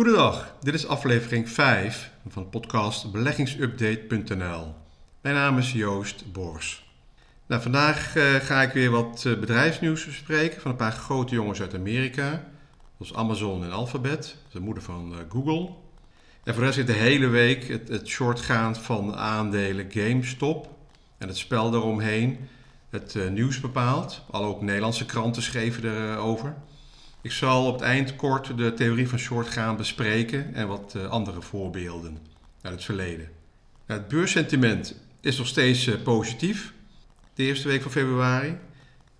Goedendag, dit is aflevering 5 van de podcast beleggingsupdate.nl. Mijn naam is Joost Bors. Nou, vandaag uh, ga ik weer wat uh, bedrijfsnieuws bespreken van een paar grote jongens uit Amerika, zoals Amazon en Alphabet, de moeder van uh, Google. En voor de rest zit de hele week het, het shortgaan van aandelen GameStop en het spel eromheen het nieuws bepaalt. Alle ook Nederlandse kranten schreven erover. Ik zal op het eind kort de theorie van short gaan bespreken en wat uh, andere voorbeelden uit het verleden. het beurssentiment is nog steeds uh, positief, de eerste week van februari.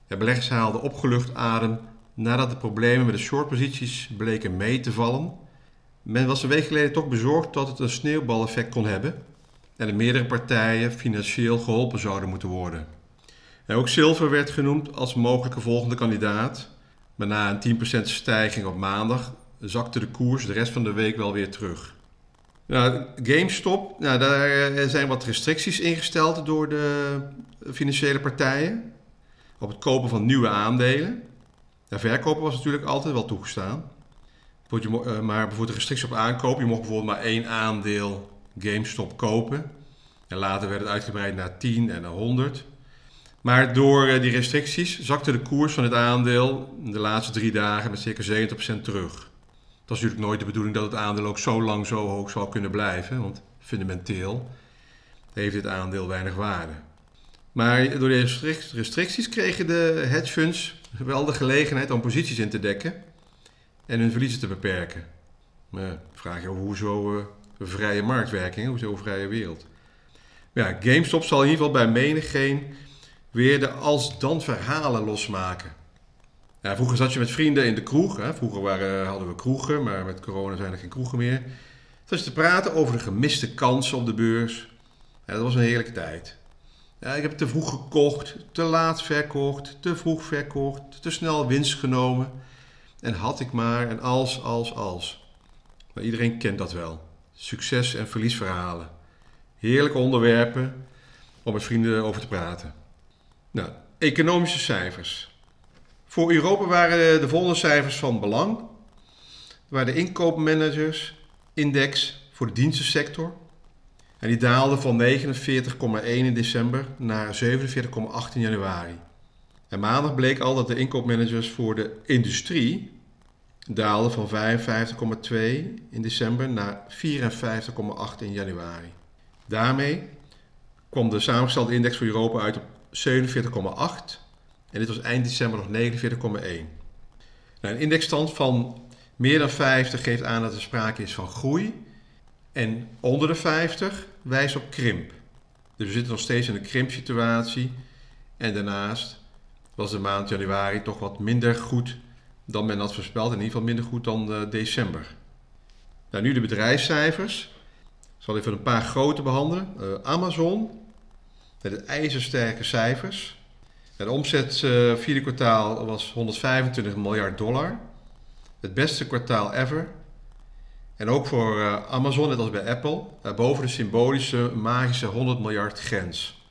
De beleggers haalden opgelucht adem nadat de problemen met de shortposities bleken mee te vallen. Men was een week geleden toch bezorgd dat het een sneeuwbaleffect kon hebben en de meerdere partijen financieel geholpen zouden moeten worden. En ook zilver werd genoemd als mogelijke volgende kandidaat. Maar na een 10% stijging op maandag zakte de koers de rest van de week wel weer terug. Nou, GameStop, nou, daar eh, zijn wat restricties ingesteld door de financiële partijen op het kopen van nieuwe aandelen. Verkopen was natuurlijk altijd wel toegestaan. Eh, maar bijvoorbeeld de restrictie op aankopen, je mocht bijvoorbeeld maar één aandeel GameStop kopen. En later werd het uitgebreid naar 10 en naar 100. Maar door eh, die restricties zakte de koers van het aandeel de laatste drie dagen met circa 70% terug. Dat is natuurlijk nooit de bedoeling dat het aandeel ook zo lang zo hoog zal kunnen blijven, want fundamenteel heeft dit aandeel weinig waarde. Maar door de restricties kregen de hedge funds wel de gelegenheid om posities in te dekken en hun verliezen te beperken. Maar vraag je hoezo uh, vrije marktwerking, hoezo vrije wereld? Ja, GameStop zal in ieder geval bij menigeen weer de als-dan verhalen losmaken. Ja, vroeger zat je met vrienden in de kroeg. Hè. Vroeger waren, hadden we kroegen, maar met corona zijn er geen kroegen meer. Toen te praten over de gemiste kansen op de beurs. Dat was een heerlijke tijd. Ja, ik heb te vroeg gekocht, te laat verkocht, te vroeg verkocht, te snel winst genomen. En had ik maar en als, als, als. Maar iedereen kent dat wel. Succes- en verliesverhalen. Heerlijke onderwerpen om met vrienden over te praten. Nou, economische cijfers. Voor Europa waren de volgende cijfers van belang. Waar de inkoopmanagers index voor de dienstensector. En die daalde van 49,1 in december naar 47,8 in januari. En maandag bleek al dat de inkoopmanagers voor de industrie daalden van 55,2 in december naar 54,8 in januari. Daarmee kwam de samengestelde index voor Europa uit op 47,8 en dit was eind december nog 49,1. Nou, een indexstand van meer dan 50 geeft aan dat er sprake is van groei en onder de 50 wijst op krimp. Dus we zitten nog steeds in een krimpsituatie en daarnaast was de maand januari toch wat minder goed dan men had voorspeld, in ieder geval minder goed dan uh, december. Nou, nu de bedrijfscijfers. Ik zal even een paar grote behandelen. Uh, Amazon met ijzersterke cijfers. De omzet uh, vierde kwartaal was 125 miljard dollar. Het beste kwartaal ever. En ook voor uh, Amazon, net als bij Apple, uh, boven de symbolische magische 100 miljard grens.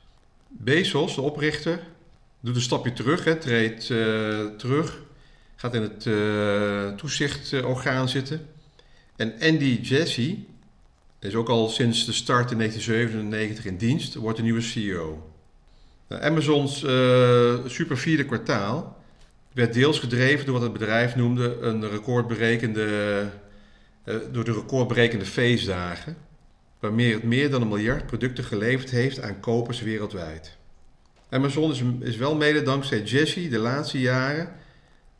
Bezos, de oprichter, doet een stapje terug, hè, treedt terug, gaat in het toezichtorgaan zitten. En Andy Jassy, is ook al sinds de start in 1997 in dienst, wordt de nieuwe CEO. Nou, Amazons uh, super vierde kwartaal werd deels gedreven door wat het bedrijf noemde een recordberekende, uh, door de recordberekende feestdagen, waarmee het meer dan een miljard producten geleverd heeft aan kopers wereldwijd. Amazon is, is wel mede dankzij Jesse de laatste jaren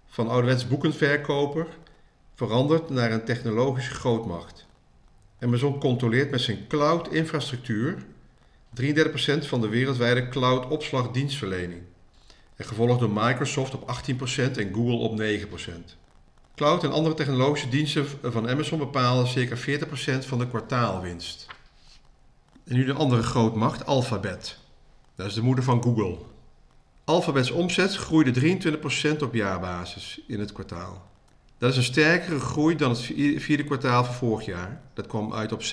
van ouderwets boekenverkoper veranderd naar een technologische grootmacht. Amazon controleert met zijn cloud-infrastructuur 33% van de wereldwijde cloud-opslagdienstverlening. En gevolgd door Microsoft op 18% en Google op 9%. Cloud en andere technologische diensten van Amazon bepalen circa 40% van de kwartaalwinst. En nu de andere grootmacht, Alphabet. Dat is de moeder van Google. Alphabets omzet groeide 23% op jaarbasis in het kwartaal. Dat is een sterkere groei dan het vierde kwartaal van vorig jaar. Dat kwam uit op 17%.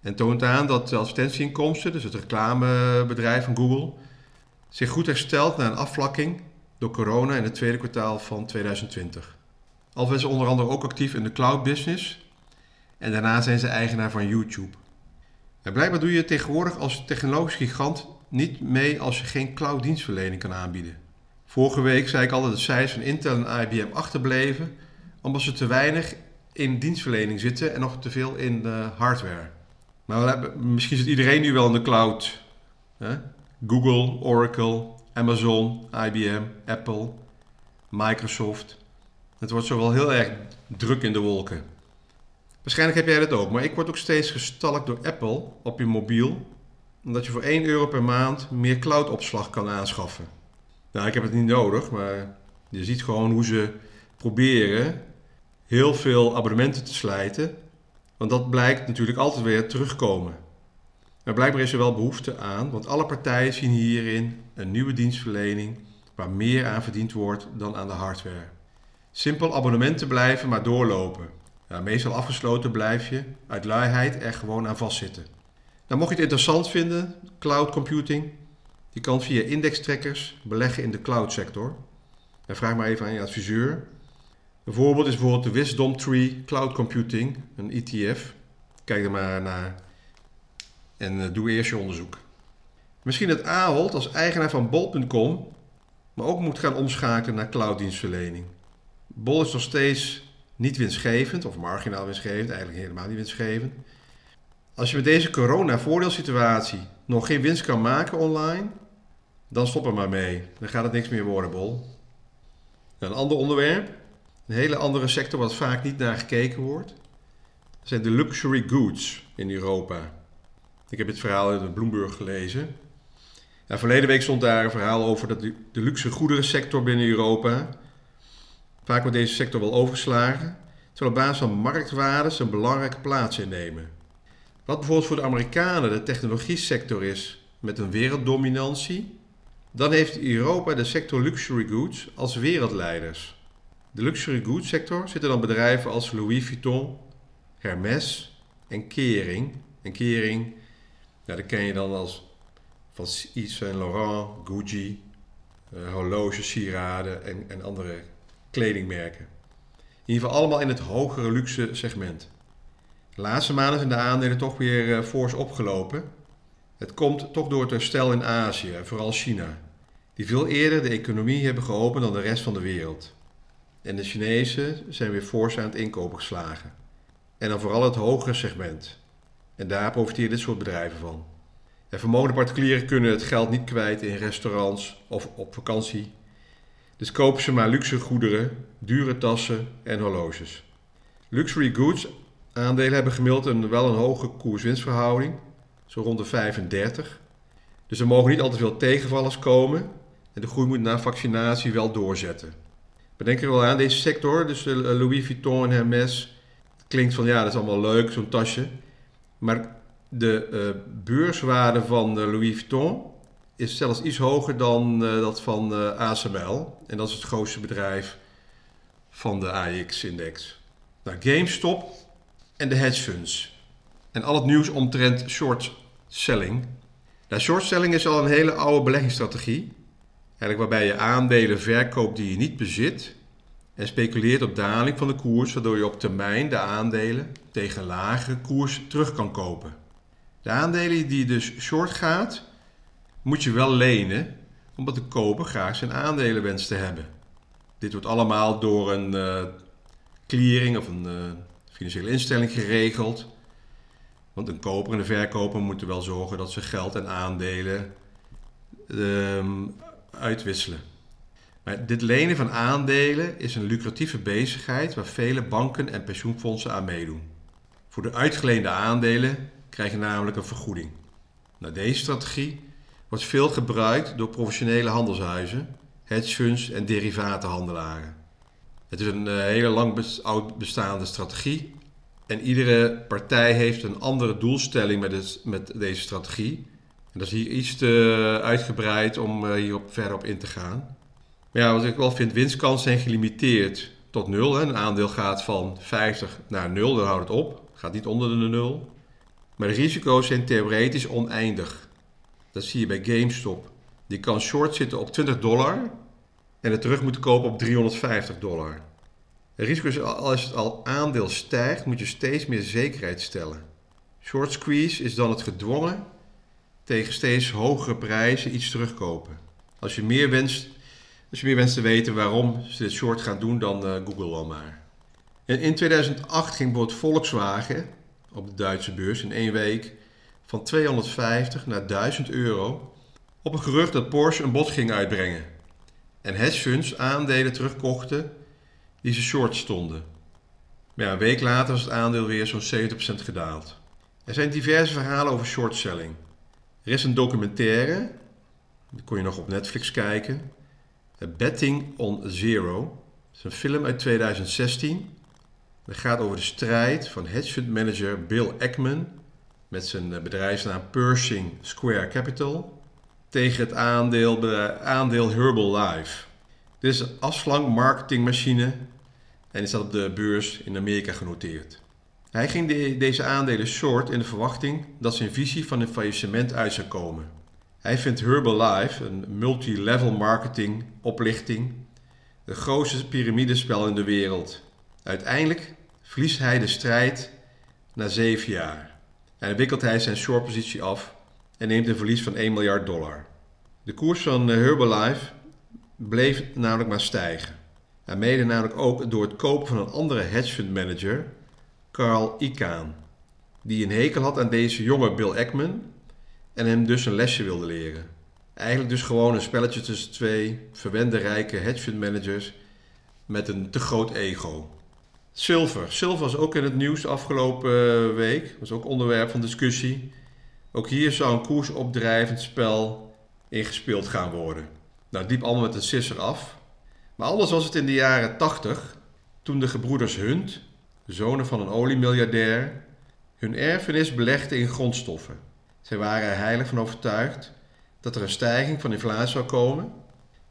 En toont aan dat de advertentieinkomsten, dus het reclamebedrijf van Google, zich goed herstelt na een afvlakking door corona in het tweede kwartaal van 2020. Alves is onder andere ook actief in de cloud business. En daarna zijn ze eigenaar van YouTube. En blijkbaar doe je tegenwoordig als technologisch gigant niet mee als je geen cloud dienstverlening kan aanbieden. Vorige week zei ik al dat de cijfers van Intel en IBM achterbleven omdat ze te weinig in dienstverlening zitten en nog te veel in de hardware. Maar hebben, misschien zit iedereen nu wel in de cloud. Hè? Google, Oracle, Amazon, IBM, Apple, Microsoft. Het wordt zo wel heel erg druk in de wolken. Waarschijnlijk heb jij dat ook, maar ik word ook steeds gestalkt door Apple op je mobiel. Omdat je voor 1 euro per maand meer cloudopslag kan aanschaffen. Nou, ik heb het niet nodig, maar je ziet gewoon hoe ze proberen heel veel abonnementen te slijten. Want dat blijkt natuurlijk altijd weer terugkomen. Maar blijkbaar is er wel behoefte aan, want alle partijen zien hierin een nieuwe dienstverlening waar meer aan verdiend wordt dan aan de hardware. Simpel abonnementen blijven maar doorlopen. Ja, meestal afgesloten blijf je uit luiheid er gewoon aan vastzitten. Nou, mocht je het interessant vinden, cloud computing, je kan via indextrekkers beleggen in de cloud sector. En vraag maar even aan je adviseur. Een voorbeeld is bijvoorbeeld de Wisdom Tree Cloud Computing, een ETF. Kijk er maar naar en eh, doe eerst je onderzoek. Misschien dat Ahold als eigenaar van Bol.com, maar ook moet gaan omschakelen naar clouddienstverlening. Bol is nog steeds niet winstgevend, of marginaal winstgevend, eigenlijk helemaal niet winstgevend. Als je met deze corona-voordeelsituatie nog geen winst kan maken online, dan stop er maar mee. Dan gaat het niks meer worden, Bol. Een ander onderwerp, een hele andere sector wat vaak niet naar gekeken wordt, zijn de luxury goods in Europa. Ik heb het verhaal uit de Bloomberg gelezen. Ja, verleden week stond daar een verhaal over dat de, de luxe goederensector binnen Europa. Vaak wordt deze sector wel overgeslagen, terwijl op basis van marktwaardes een belangrijke plaats innemen. Wat bijvoorbeeld voor de Amerikanen de technologie sector is met een werelddominantie, dan heeft Europa de sector luxury goods als wereldleiders. De luxury goods sector zitten dan bedrijven als Louis Vuitton, Hermes en Kering. En Kering ja, dat ken je dan als van Yves Saint Laurent, Gucci, uh, horloges, sieraden en, en andere kledingmerken. In ieder geval allemaal in het hogere luxe segment. De laatste maanden zijn de aandelen toch weer uh, fors opgelopen. Het komt toch door het herstel in Azië, vooral China, die veel eerder de economie hebben geopend dan de rest van de wereld. En de Chinezen zijn weer fors aan het inkopen geslagen. En dan vooral het hogere segment. En daar profiteren dit soort bedrijven van. En vermogende particulieren kunnen het geld niet kwijt in restaurants of op vakantie. Dus kopen ze maar luxe goederen, dure tassen en horloges. Luxury goods aandelen hebben gemiddeld een, wel een hoge koers-winstverhouding, zo rond de 35. Dus er mogen niet al te veel tegenvallers komen en de groei moet na vaccinatie wel doorzetten. Bedenk er wel aan, deze sector, dus Louis Vuitton en Hermes, klinkt van ja, dat is allemaal leuk, zo'n tasje. Maar de uh, beurswaarde van uh, Louis Vuitton is zelfs iets hoger dan dat van ASML. En dat is het grootste bedrijf van de AX-index. Nou, GameStop en de hedge funds. En al het nieuws omtrent short selling. Nou, short selling is al een hele oude beleggingsstrategie. Eigenlijk waarbij je aandelen verkoopt die je niet bezit en speculeert op daling van de koers, waardoor je op termijn de aandelen tegen lagere koers terug kan kopen. De aandelen die dus short gaat, moet je wel lenen, omdat de koper graag zijn aandelen wenst te hebben. Dit wordt allemaal door een uh, clearing of een uh, financiële instelling geregeld. Want een koper en een verkoper moeten wel zorgen dat ze geld en aandelen uh, uitwisselen. Maar dit lenen van aandelen is een lucratieve bezigheid waar vele banken en pensioenfondsen aan meedoen. Voor de uitgeleende aandelen krijg je namelijk een vergoeding. Nou, deze strategie wordt veel gebruikt door professionele handelshuizen, hedge funds en derivatenhandelaren. Het is een uh, hele lang oud bestaande strategie en iedere partij heeft een andere doelstelling met, met deze strategie. En dat is hier iets te uitgebreid om uh, hierop verder op in te gaan. Maar ja, wat ik wel vind, winstkansen zijn gelimiteerd tot nul. Hè. Een aandeel gaat van 50 naar 0, dan houdt het op. Gaat niet onder de 0. Maar de risico's zijn theoretisch oneindig. Dat zie je bij GameStop. Die kan short zitten op 20 dollar en het terug moeten kopen op 350 dollar. Het risico is als het al aandeel stijgt, moet je steeds meer zekerheid stellen. Short squeeze is dan het gedwongen tegen steeds hogere prijzen iets terugkopen. Als je meer wenst, als je meer wenst te weten waarom ze dit short gaan doen, dan uh, google dan maar. En in 2008 ging bijvoorbeeld Volkswagen op de Duitse beurs in één week van 250 naar 1000 euro op een gerucht dat Porsche een bod ging uitbrengen. En hedgefunds aandelen terugkochten die ze short stonden. Maar een week later was het aandeel weer zo'n 70% gedaald. Er zijn diverse verhalen over shortselling. Er is een documentaire, die kon je nog op Netflix kijken. Betting on Zero. Het is een film uit 2016. Dat gaat over de strijd van hedgefund manager Bill Ackman met zijn eh, bedrijfsnaam Pershing Square Capital tegen het aandeel, aandeel Herbalife. Dit is een afslankmarketingmachine en die staat op de beurs in Amerika genoteerd. Hij ging deze aandelen short in de verwachting dat zijn visie van een faillissement uit zou komen. Hij vindt Herbalife, een multilevel marketing oplichting, het grootste piramidespel in de wereld. Uiteindelijk verliest hij de strijd na zeven jaar. En wikkelt hij zijn shortpositie af en neemt een verlies van 1 miljard dollar. De koers van Herbalife bleef namelijk maar stijgen. En mede namelijk ook door het kopen van een andere hedgefund manager, Carl Icahn, die een hekel had aan deze jonge Bill Ackman en hem dus een lesje wilde leren. Eigenlijk dus gewoon een spelletje tussen twee verwende rijke hedgefund managers met een te groot ego. Silver. Silver was ook in het nieuws afgelopen week. Was ook onderwerp van discussie. Ook hier zou een koersopdrijvend spel ingespeeld gaan worden. Nou, diep allemaal met een sisser af. Maar anders was het in de jaren 80, toen de gebroeders Hunt, zonen van een oliemiljardair, hun erfenis belegden in grondstoffen. Zij waren er heilig van overtuigd dat er een stijging van inflatie zou komen.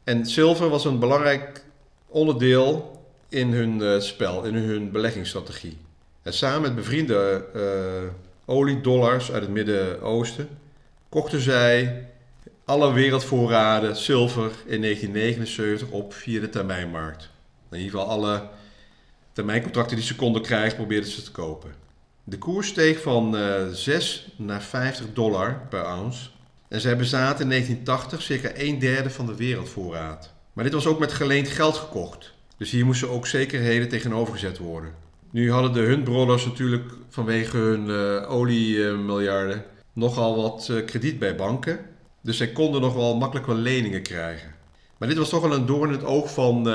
En zilver was een belangrijk onderdeel in hun uh, spel, in hun beleggingsstrategie. En samen met bevriende uh, oliedollars uit het Midden-Oosten kochten zij alle wereldvoorraden zilver in 1979 op via de termijnmarkt. In ieder geval alle termijncontracten die ze konden krijgen, probeerden ze te kopen. De koers steeg van uh, eh, 6 naar 50 dollar per ounce. En zij bezaten in 1980 circa een derde van de wereldvoorraad. Maar dit was ook met geleend geld gekocht. Dus hier moesten ook zekerheden tegenover gezet worden. Nu hadden de Hunt Brothers natuurlijk vanwege hun uh, oliemiljarden nogal wat uh, krediet bij banken. Dus zij konden nog wel makkelijk wel leningen krijgen. Maar dit was toch wel een doorn in het oog van uh,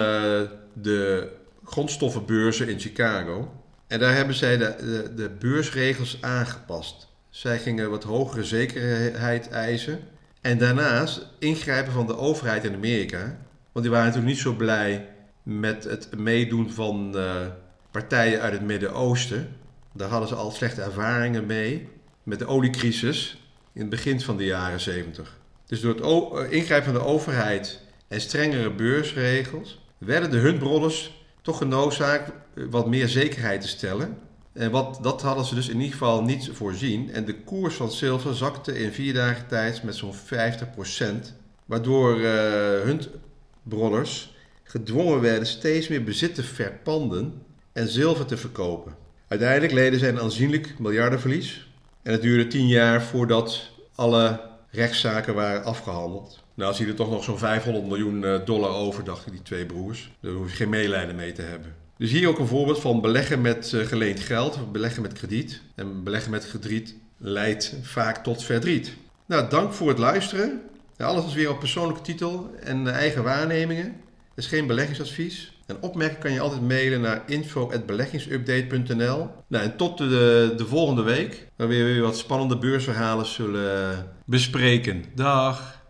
de grondstoffenbeurzen in Chicago. En daar hebben zij de, de, beursregels aangepast. Zij gingen wat hogere zekerheid eisen. En daarnaast ingrijpen van de overheid in Amerika. Want die waren natuurlijk niet zo blij met het meedoen van uh, partijen uit het Midden-Oosten. Daar hadden ze al slechte ervaringen mee. Met de oliecrisis in het begin van de jaren 70. Dus door het eh, ingrijpen van de overheid en strengere beursregels werden de Huntbrothers toch genoodzaakt eh, wat meer zekerheid te stellen. En wat, dat hadden ze dus in ieder geval niet voorzien. En de koers van zilver zakte in vier dagen tijd met zo'n 50%. Waardoor uh, gedwongen werden steeds meer bezit te verpanden en zilver te verkopen. Uiteindelijk leden zij een aanzienlijk miljardenverlies. En het duurde tien jaar voordat alle rechtszaken waren afgehandeld. Nou, je er toch nog zo'n 500 miljoen eh, dollar over, dachten die twee broers. Daar hoef je geen meelijden mee te hebben. Dus hier ook een voorbeeld van beleggen met eh, geleend geld, beleggen met krediet. En beleggen met krediet leidt vaak tot verdriet. Nou, dank voor het luisteren. alles is weer op persoonlijke titel en eigen waarnemingen. Het is geen beleggingsadvies. En opmerken kan je altijd mailen naar info.beleggingsupdate.nl. Nou, en tot de, de volgende week, waar we weer wat spannende beursverhalen zullen bespreken. Dag!